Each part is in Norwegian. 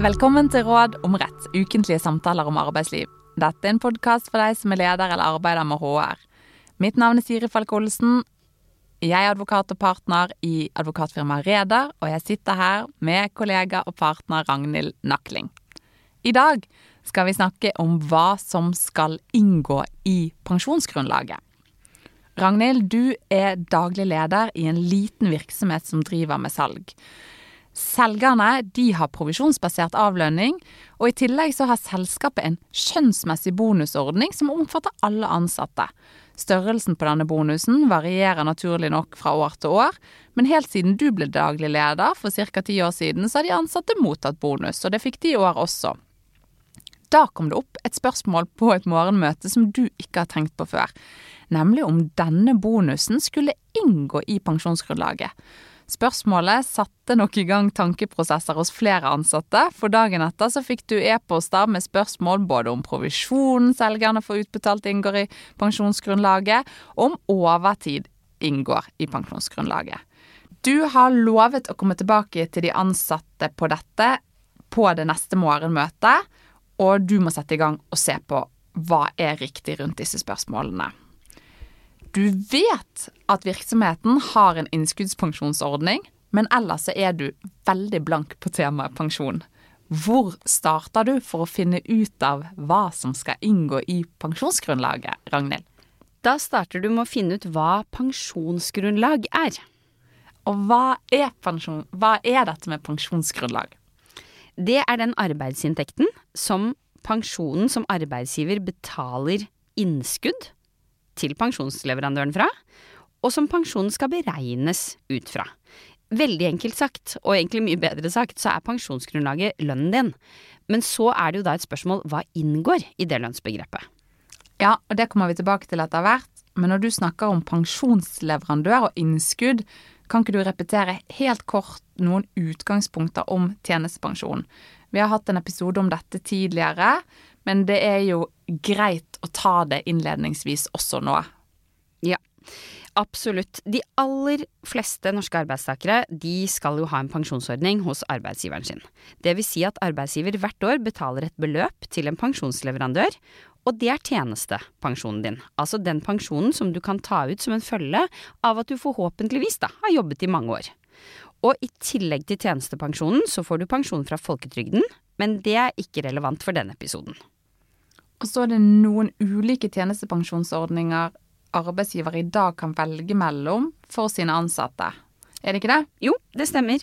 Velkommen til Råd om rett, ukentlige samtaler om arbeidsliv. Dette er en podkast for deg som er leder eller arbeider med HR. Mitt navn er Siri Falk Olsen. Jeg er advokat og partner i advokatfirmaet Reder, og jeg sitter her med kollega og partner Ragnhild Nakling. I dag skal vi snakke om hva som skal inngå i pensjonsgrunnlaget. Ragnhild, du er daglig leder i en liten virksomhet som driver med salg. Selgerne de har provisjonsbasert avlønning, og i tillegg så har selskapet en skjønnsmessig bonusordning som omfatter alle ansatte. Størrelsen på denne bonusen varierer naturlig nok fra år til år, men helt siden du ble daglig leder for ca. ti år siden, så har de ansatte mottatt bonus, og det fikk de i år også. Da kom det opp et spørsmål på et morgenmøte som du ikke har tenkt på før, nemlig om denne bonusen skulle inngå i pensjonsgrunnlaget. Spørsmålet satte nok i gang tankeprosesser hos flere ansatte, for dagen etter så fikk du e-poster med spørsmål både om provisjonen selgerne får utbetalt inngår i pensjonsgrunnlaget, og om overtid inngår i pensjonsgrunnlaget. Du har lovet å komme tilbake til de ansatte på dette på det neste morgenmøtet, og du må sette i gang og se på hva er riktig rundt disse spørsmålene. Du vet at virksomheten har en innskuddspensjonsordning, men ellers er du veldig blank på temaet pensjon. Hvor starter du for å finne ut av hva som skal inngå i pensjonsgrunnlaget, Ragnhild? Da starter du med å finne ut hva pensjonsgrunnlag er. Og hva er pensjon? Hva er dette med pensjonsgrunnlag? Det er den arbeidsinntekten som pensjonen som arbeidsgiver betaler innskudd til pensjonsleverandøren fra, og som pensjonen skal beregnes ut fra. Veldig enkelt sagt, og egentlig mye bedre sagt, så er pensjonsgrunnlaget lønnen din. Men så er det jo da et spørsmål hva inngår i det lønnsbegrepet? Ja, og det kommer vi tilbake til etter hvert. Men når du snakker om pensjonsleverandør og innskudd, kan ikke du repetere helt kort noen utgangspunkter om tjenestepensjon? Vi har hatt en episode om dette tidligere, men det er jo greit å ta det innledningsvis også nå. Ja, absolutt. De aller fleste norske arbeidstakere de skal jo ha en pensjonsordning hos arbeidsgiveren sin. Det vil si at arbeidsgiver hvert år betaler et beløp til en pensjonsleverandør, og det er tjenestepensjonen din. Altså den pensjonen som du kan ta ut som en følge av at du forhåpentligvis da har jobbet i mange år. Og i tillegg til tjenestepensjonen så får du pensjon fra folketrygden, men det er ikke relevant for denne episoden. Og så er det noen ulike tjenestepensjonsordninger arbeidsgiver i dag kan velge mellom for sine ansatte. Er det ikke det? Jo, det stemmer.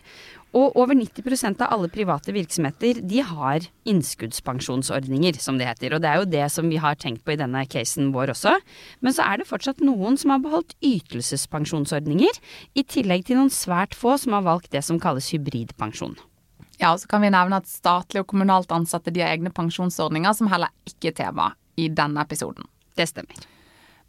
Og over 90% av alle private virksomheter de har innskuddspensjonsordninger, som det heter. Og det er jo det som vi har tenkt på i denne casen vår også. Men så er det fortsatt noen som har beholdt ytelsespensjonsordninger, i tillegg til noen svært få som har valgt det som kalles hybridpensjon. Ja, og så kan vi nevne at statlig og kommunalt ansatte de har egne pensjonsordninger, som heller ikke er tema i denne episoden. Det stemmer.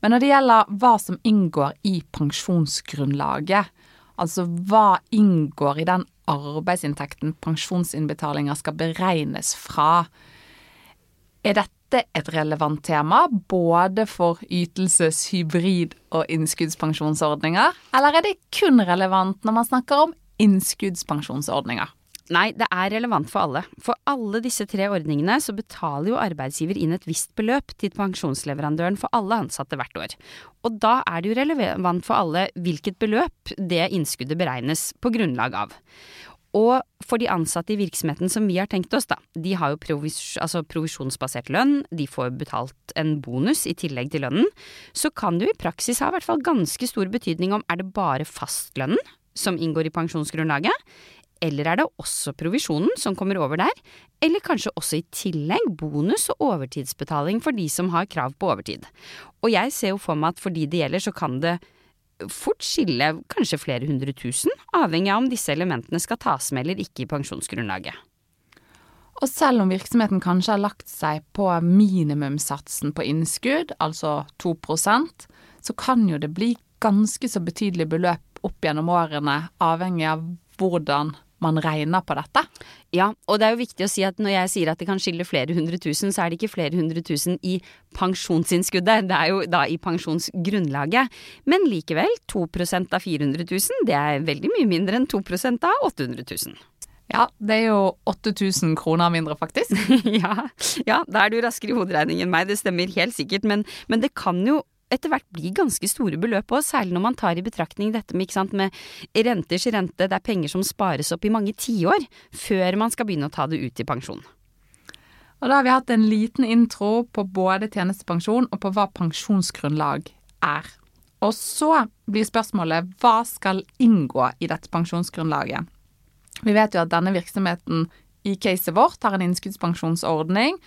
Men når det gjelder hva som inngår i pensjonsgrunnlaget, altså hva inngår i den arbeidsinntekten pensjonsinnbetalinger skal beregnes fra, er dette et relevant tema både for ytelses-, hybrid- og innskuddspensjonsordninger, eller er det kun relevant når man snakker om innskuddspensjonsordninger? Nei, det er relevant for alle. For alle disse tre ordningene så betaler jo arbeidsgiver inn et visst beløp til pensjonsleverandøren for alle ansatte hvert år. Og da er det jo relevant for alle hvilket beløp det innskuddet beregnes på grunnlag av. Og for de ansatte i virksomheten som vi har tenkt oss, da, de har jo provis altså provisjonsbasert lønn, de får betalt en bonus i tillegg til lønnen, så kan det jo i praksis ha i hvert fall ganske stor betydning om er det bare fastlønnen som inngår i pensjonsgrunnlaget, eller er det også provisjonen som kommer over der, eller kanskje også i tillegg bonus og overtidsbetaling for de som har krav på overtid. Og jeg ser jo for meg at for de det gjelder, så kan det fort skille kanskje flere hundre tusen, avhengig av om disse elementene skal tas med eller ikke i pensjonsgrunnlaget. Og selv om virksomheten kanskje har lagt seg på minimumssatsen på innskudd, altså 2% så kan jo det bli ganske så betydelige beløp opp gjennom årene, avhengig av hvordan man regner på dette. Ja, og det er jo viktig å si at når jeg sier at det kan skille flere hundre tusen, så er det ikke flere hundre tusen i pensjonsinnskuddet, det er jo da i pensjonsgrunnlaget. Men likevel, 2% av 400 000, det er veldig mye mindre enn 2% av 800 000. Ja, det er jo 8000 kroner mindre, faktisk. ja, ja, da er du raskere i hoderegning enn meg, det stemmer helt sikkert. Men, men det kan jo etter hvert bli ganske store beløp òg, særlig når man tar i betraktning dette med, sant, med renters rente, det er penger som spares opp i mange tiår før man skal begynne å ta det ut i pensjon. Og da har vi hatt en liten intro på både tjenestepensjon og på hva pensjonsgrunnlag er. Og så blir spørsmålet hva skal inngå i dette pensjonsgrunnlaget? Vi vet jo at denne virksomheten i caset vårt har en innskuddspensjonsordning,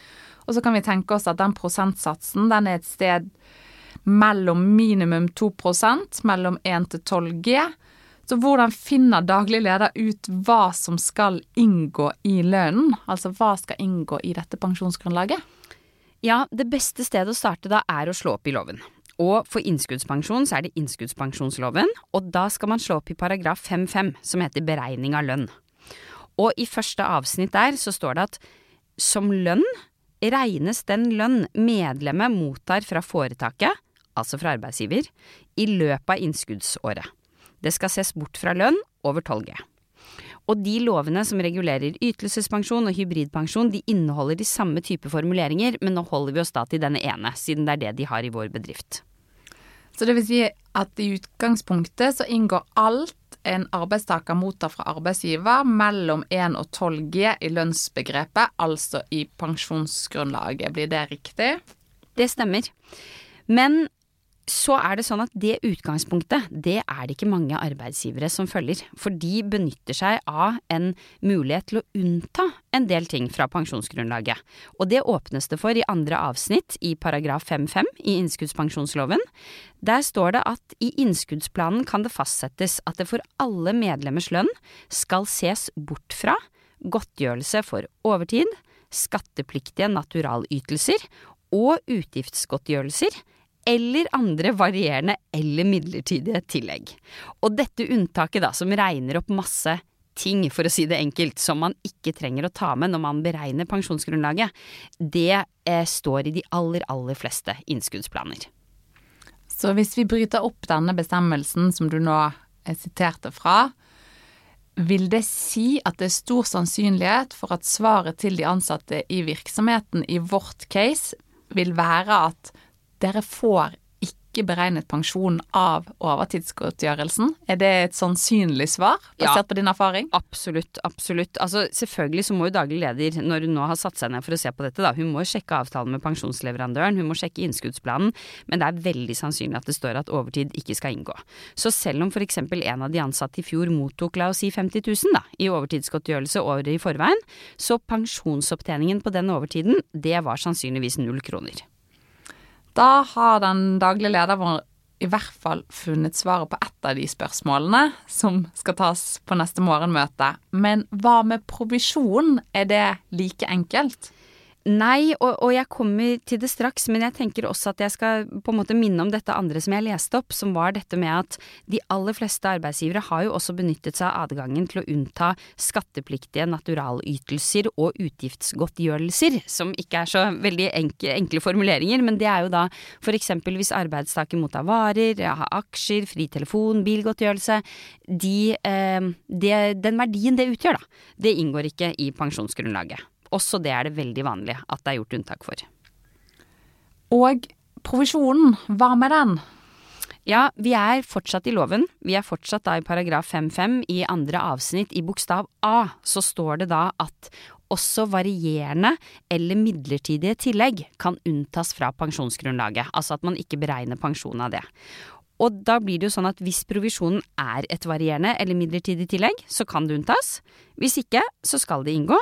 og så kan vi tenke oss at den prosentsatsen den er et sted mellom minimum 2% mellom 1 til 12 G. Så hvordan finner daglig leder ut hva som skal inngå i lønnen? Altså hva skal inngå i dette pensjonsgrunnlaget? Ja, det beste stedet å starte da er å slå opp i loven. Og for innskuddspensjon så er det innskuddspensjonsloven, og da skal man slå opp i paragraf 5-5, som heter beregning av lønn. Og i første avsnitt der så står det at som lønn regnes den lønn medlemmet mottar fra foretaket, altså fra arbeidsgiver, i løpet av innskuddsåret. Det skal ses bort fra lønn over 12G. Og de lovene som regulerer ytelsespensjon og hybridpensjon, de inneholder de samme type formuleringer, men nå holder vi oss da til denne ene, siden det er det de har i vår bedrift. Så det vil si at i utgangspunktet så inngår alt en arbeidstaker mottar fra arbeidsgiver mellom 1 og 12 G i lønnsbegrepet, altså i pensjonsgrunnlaget. Blir det riktig? Det stemmer. Men så er det sånn at det utgangspunktet, det er det ikke mange arbeidsgivere som følger. For de benytter seg av en mulighet til å unnta en del ting fra pensjonsgrunnlaget. Og det åpnes det for i andre avsnitt i paragraf 5-5 i innskuddspensjonsloven. Der står det at i innskuddsplanen kan det fastsettes at det for alle medlemmers lønn skal ses bort fra godtgjørelse for overtid, skattepliktige naturalytelser og utgiftsgodtgjørelser eller andre varierende eller midlertidige tillegg. Og dette unntaket, da, som regner opp masse ting, for å si det enkelt, som man ikke trenger å ta med når man beregner pensjonsgrunnlaget, det eh, står i de aller, aller fleste innskuddsplaner. Så hvis vi bryter opp denne bestemmelsen som du nå eh, siterte fra, vil det si at det er stor sannsynlighet for at svaret til de ansatte i virksomheten i vårt case vil være at dere får ikke beregnet pensjon av overtidsgodtgjørelsen. Er det et sannsynlig svar, basert ja, på din erfaring? Absolutt, absolutt. Altså selvfølgelig så må jo daglig leder, når hun nå har satt seg ned for å se på dette, da, hun må sjekke avtalen med pensjonsleverandøren, hun må sjekke innskuddsplanen, men det er veldig sannsynlig at det står at overtid ikke skal inngå. Så selv om f.eks. en av de ansatte i fjor mottok la oss si 50 000 da, i overtidsgodtgjørelse året i forveien, så pensjonsopptjeningen på den overtiden, det var sannsynligvis null kroner. Da har den daglige lederen vår i hvert fall funnet svaret på ett av de spørsmålene som skal tas på neste morgenmøte. Men hva med provisjon? Er det like enkelt? Nei, og, og, jeg kommer til det straks, men jeg tenker også at jeg skal på en måte minne om dette andre som jeg leste opp, som var dette med at de aller fleste arbeidsgivere har jo også benyttet seg av adgangen til å unnta skattepliktige naturalytelser og utgiftsgodtgjørelser, som ikke er så veldig enkle, enkle formuleringer, men det er jo da for eksempel hvis arbeidstaker mottar varer, har aksjer, fri telefon, bilgodtgjørelse, de, eh, det, den verdien det utgjør, da, det inngår ikke i pensjonsgrunnlaget. Også det er det veldig vanlig at det er gjort unntak for. Og provisjonen, hva med den? Ja, vi er fortsatt i loven. Vi er fortsatt da i paragraf 5-5. I andre avsnitt i bokstav A så står det da at også varierende eller midlertidige tillegg kan unntas fra pensjonsgrunnlaget. Altså at man ikke beregner pensjon av det. Og da blir det jo sånn at hvis provisjonen er et varierende eller midlertidig tillegg, så kan det unntas. Hvis ikke, så skal det inngå.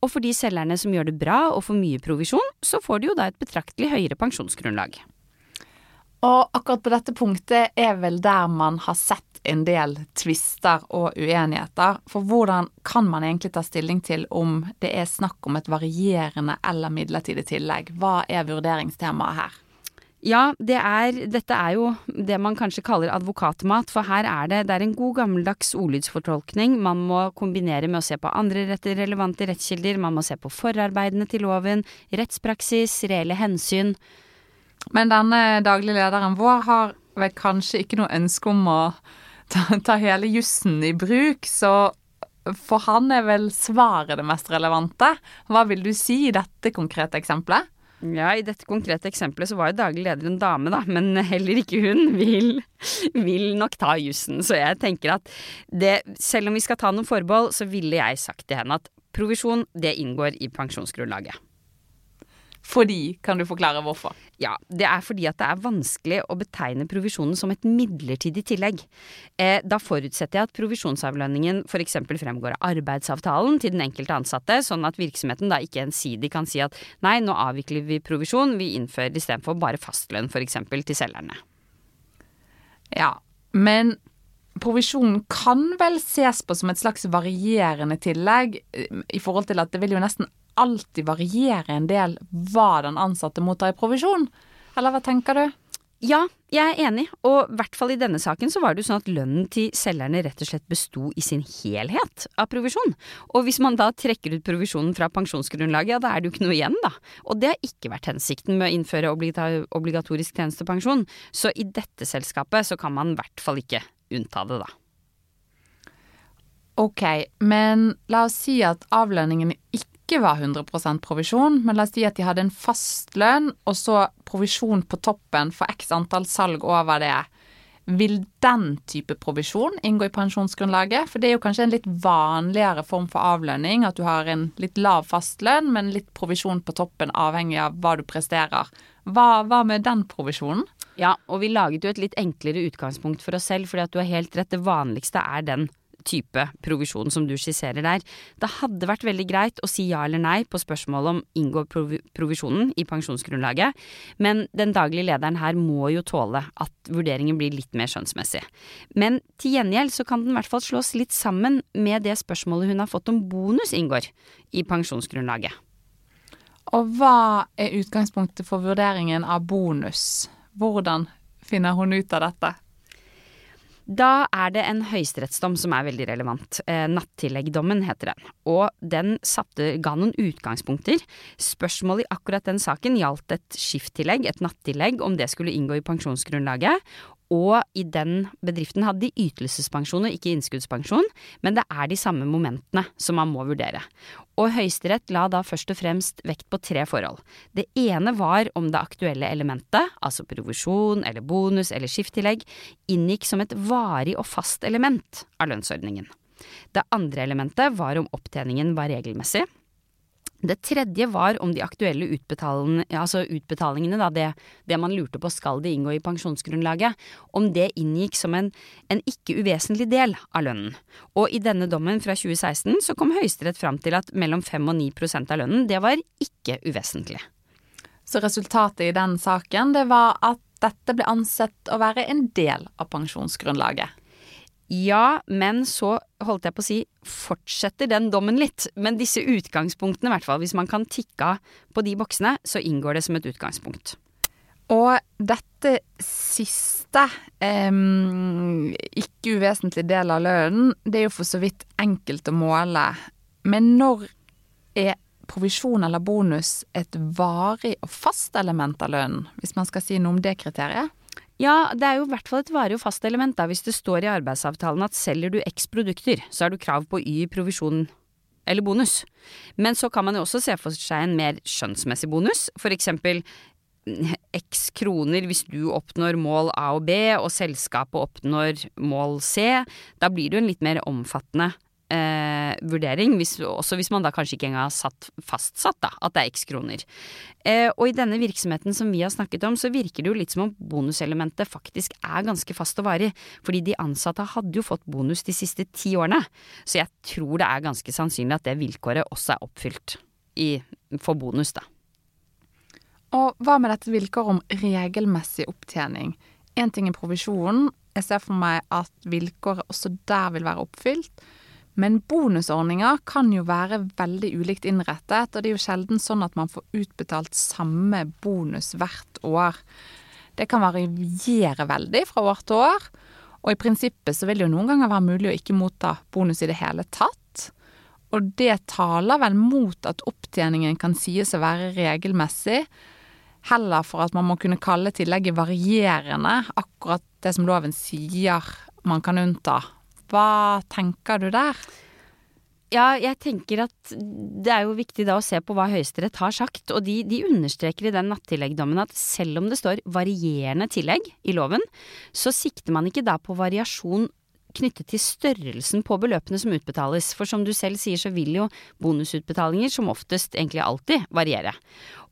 Og for de selgerne som gjør det bra og får mye provisjon, så får de jo da et betraktelig høyere pensjonsgrunnlag. Og akkurat på dette punktet er vel der man har sett en del tvister og uenigheter. For hvordan kan man egentlig ta stilling til om det er snakk om et varierende eller midlertidig tillegg? Hva er vurderingstemaet her? Ja, det er, dette er jo det man kanskje kaller advokatmat, for her er det, det er en god gammeldags ordlydsfortolkning. Man må kombinere med å se på andre relevante rettskilder, man må se på forarbeidene til loven, rettspraksis, reelle hensyn. Men denne daglige lederen vår har vel kanskje ikke noe ønske om å ta, ta hele jussen i bruk, så for han er vel svaret det mest relevante. Hva vil du si i dette konkrete eksempelet? Ja, i dette konkrete eksempelet så var jo daglig leder en dame, da, men heller ikke hun vil, vil nok ta jussen. Så jeg tenker at det, selv om vi skal ta noen forbehold, så ville jeg sagt til henne at provisjon, det inngår i pensjonsgrunnlaget. Fordi, kan du forklare hvorfor? Ja, det er fordi at det er vanskelig å betegne provisjonen som et midlertidig tillegg. Eh, da forutsetter jeg at provisjonsavlønningen f.eks. fremgår av arbeidsavtalen til den enkelte ansatte, sånn at virksomheten da ikke ensidig kan si at nei, nå avvikler vi provisjon, vi innfører istedenfor bare fastlønn f.eks. til selgerne. Ja, men provisjonen kan vel ses på som et slags varierende tillegg, eh, i forhold til at det vil jo nesten alltid variere en del hva den ansatte mottar i provisjon? Eller hva tenker du? Ja, jeg er enig, og i hvert fall i denne saken så var det jo sånn at lønnen til selgerne rett og slett besto i sin helhet av provisjon. Og hvis man da trekker ut provisjonen fra pensjonsgrunnlaget, ja da er det jo ikke noe igjen, da. Og det har ikke vært hensikten med å innføre obligatorisk tjenestepensjon, så i dette selskapet så kan man i hvert fall ikke unnta det, da. Ok, men la oss si at avlønningen ikke ikke var 100% provisjon, men la oss si at de hadde en fast lønn, og så provisjon på toppen for x antall salg over det. Vil den type provisjon inngå i pensjonsgrunnlaget? For det er jo kanskje en litt vanligere form for avlønning, at du har en litt lav fastlønn, men litt provisjon på toppen avhengig av hva du presterer. Hva, hva med den provisjonen? Ja, og vi laget jo et litt enklere utgangspunkt for oss selv, fordi at du har helt rett, det vanligste er den type provisjon som du skisserer der. Det hadde vært veldig greit å si ja eller nei på spørsmålet om inngår provisjonen i pensjonsgrunnlaget, men den daglige lederen her må jo tåle at vurderingen blir litt mer skjønnsmessig. Men til gjengjeld så kan den i hvert fall slås litt sammen med det spørsmålet hun har fått om bonus inngår i pensjonsgrunnlaget. Og hva er utgangspunktet for vurderingen av bonus? Hvordan finner hun ut av dette? Da er det en høyesterettsdom som er veldig relevant. Eh, Nattilleggdommen heter den. Og den satte, ga noen utgangspunkter. Spørsmålet i akkurat den saken gjaldt et skifttillegg, et nattillegg, om det skulle inngå i pensjonsgrunnlaget. Og i den bedriften hadde de ytelsespensjon og ikke innskuddspensjon, men det er de samme momentene som man må vurdere. Og Høyesterett la da først og fremst vekt på tre forhold. Det ene var om det aktuelle elementet, altså provisjon eller bonus eller skifttillegg, inngikk som et varig og fast element av lønnsordningen. Det andre elementet var om opptjeningen var regelmessig. Det tredje var om de aktuelle utbetalingene, altså utbetalingene da, det, det, man lurte på skal det inngå i pensjonsgrunnlaget, om det inngikk som en, en ikke uvesentlig del av lønnen. Og i denne dommen fra 2016 så kom Høyesterett fram til at mellom 5 og 9% av lønnen, det var ikke uvesentlig. Så resultatet i den saken, det var at dette ble ansett å være en del av pensjonsgrunnlaget? Ja, men så holdt jeg på å si fortsetter den dommen litt. Men disse utgangspunktene, i hvert fall hvis man kan tikke av på de boksene, så inngår det som et utgangspunkt. Og dette siste, eh, ikke uvesentlig del av lønnen, det er jo for så vidt enkelt å måle. Men når er provisjon eller bonus et varig og fast element av lønnen, hvis man skal si noe om det kriteriet? Ja, det er jo i hvert fall et varig og fast element da, hvis det står i arbeidsavtalen at selger du x produkter, så har du krav på y provisjon eller bonus. Men så kan man jo også se for seg en mer skjønnsmessig bonus, for eksempel x kroner hvis du oppnår mål A og B, og selskapet oppnår mål C. Da blir det jo en litt mer omfattende eh, vurdering, hvis, også hvis man da kanskje ikke engang har satt, fastsatt da, at det er x kroner. Eh, og i denne virksomheten som vi har snakket om, så virker det jo litt som om bonuselementet faktisk er ganske fast og varig, fordi de ansatte hadde jo fått bonus de siste ti årene. Så jeg tror det er ganske sannsynlig at det vilkåret også er oppfylt i, for bonus, da. Og hva med dette vilkåret om regelmessig opptjening? Én ting er provisjonen. Jeg ser for meg at vilkåret også der vil være oppfylt. Men bonusordninger kan jo være veldig ulikt innrettet, og det er jo sjelden sånn at man får utbetalt samme bonus hvert år. Det kan variere veldig fra år til år, og i prinsippet så vil det jo noen ganger være mulig å ikke motta bonus i det hele tatt. Og det taler vel mot at opptjeningen kan sies å være regelmessig, heller for at man må kunne kalle tillegget varierende, akkurat det som loven sier man kan unnta hva tenker du der? Ja, jeg tenker at det er jo viktig da å se på hva Høyesterett har sagt, og de, de understreker i den nattilleggdommen at selv om det står varierende tillegg i loven, så sikter man ikke da på variasjon knyttet til størrelsen på beløpene som utbetales, for som du selv sier så vil jo bonusutbetalinger som oftest egentlig alltid variere.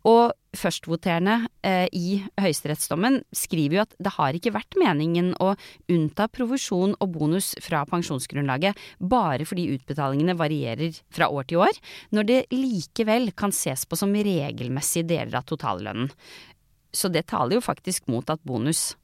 Og førstvoterende eh, i høyesterettsdommen skriver jo at det har ikke vært meningen å unnta provisjon og bonus fra pensjonsgrunnlaget bare fordi utbetalingene varierer fra år til år, når det likevel kan ses på som regelmessige deler av totallønnen. Så det taler jo faktisk mot at bonus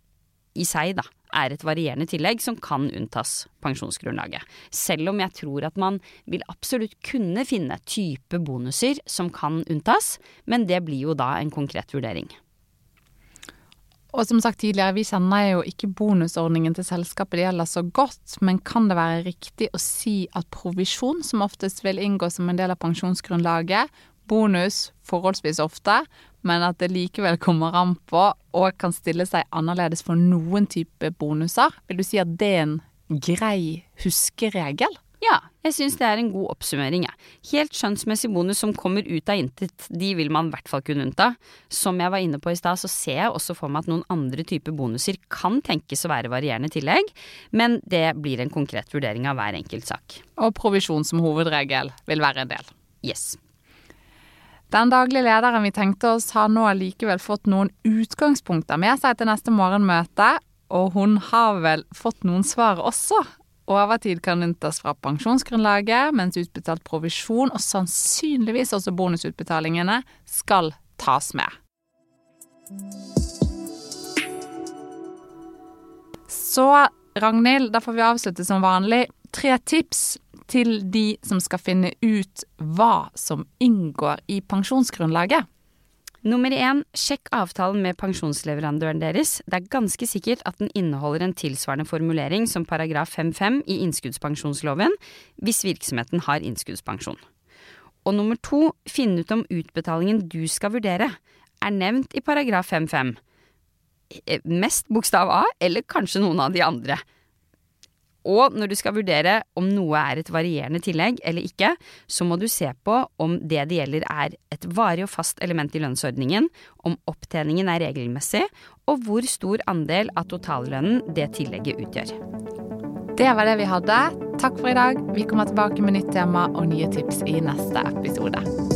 i seg, da, er et varierende tillegg som kan unntas pensjonsgrunnlaget. Selv om jeg tror at man vil absolutt kunne finne type bonuser som kan unntas, men det blir jo da en konkret vurdering. Og som sagt tidligere, vi kjenner jo ikke bonusordningen til selskapet det gjelder så godt, men kan det være riktig å si at provisjon, som oftest vil inngå som en del av pensjonsgrunnlaget, bonus forholdsvis ofte, men at det likevel kommer an på og kan stille seg annerledes for noen type bonuser. Vil du si at det er en grei huskeregel? Ja, jeg syns det er en god oppsummering, jeg. Helt skjønnsmessig bonus som kommer ut av intet, de vil man i hvert fall kunne unnta. Som jeg var inne på i stad, så ser jeg også for meg at noen andre typer bonuser kan tenkes å være varierende tillegg, men det blir en konkret vurdering av hver enkelt sak. Og provisjon som hovedregel vil være en del. Yes. Den daglige lederen vi tenkte oss har nå likevel fått noen utgangspunkter med seg til neste morgenmøte, og hun har vel fått noen svar også. Overtid kan unntas fra pensjonsgrunnlaget, mens utbetalt provisjon og sannsynligvis også bonusutbetalingene skal tas med. Så Ragnhild, da får vi avslutte som vanlig. Tre tips til de som skal finne ut hva som inngår i pensjonsgrunnlaget. Nummer én, sjekk avtalen med pensjonsleverandøren deres. Det er ganske sikkert at den inneholder en tilsvarende formulering som paragraf 5-5 i innskuddspensjonsloven, hvis virksomheten har innskuddspensjon. Og nummer to, finn ut om utbetalingen du skal vurdere, er nevnt i paragraf 5-5. Eh, mest bokstav A, eller kanskje noen av de andre. Og når du skal vurdere om noe er et varierende tillegg eller ikke, så må du se på om det det gjelder er et varig og fast element i lønnsordningen, om opptjeningen er regelmessig, og hvor stor andel av totallønnen det tillegget utgjør. Det var det vi hadde. Takk for i dag. Vi kommer tilbake med nytt tema og nye tips i neste episode.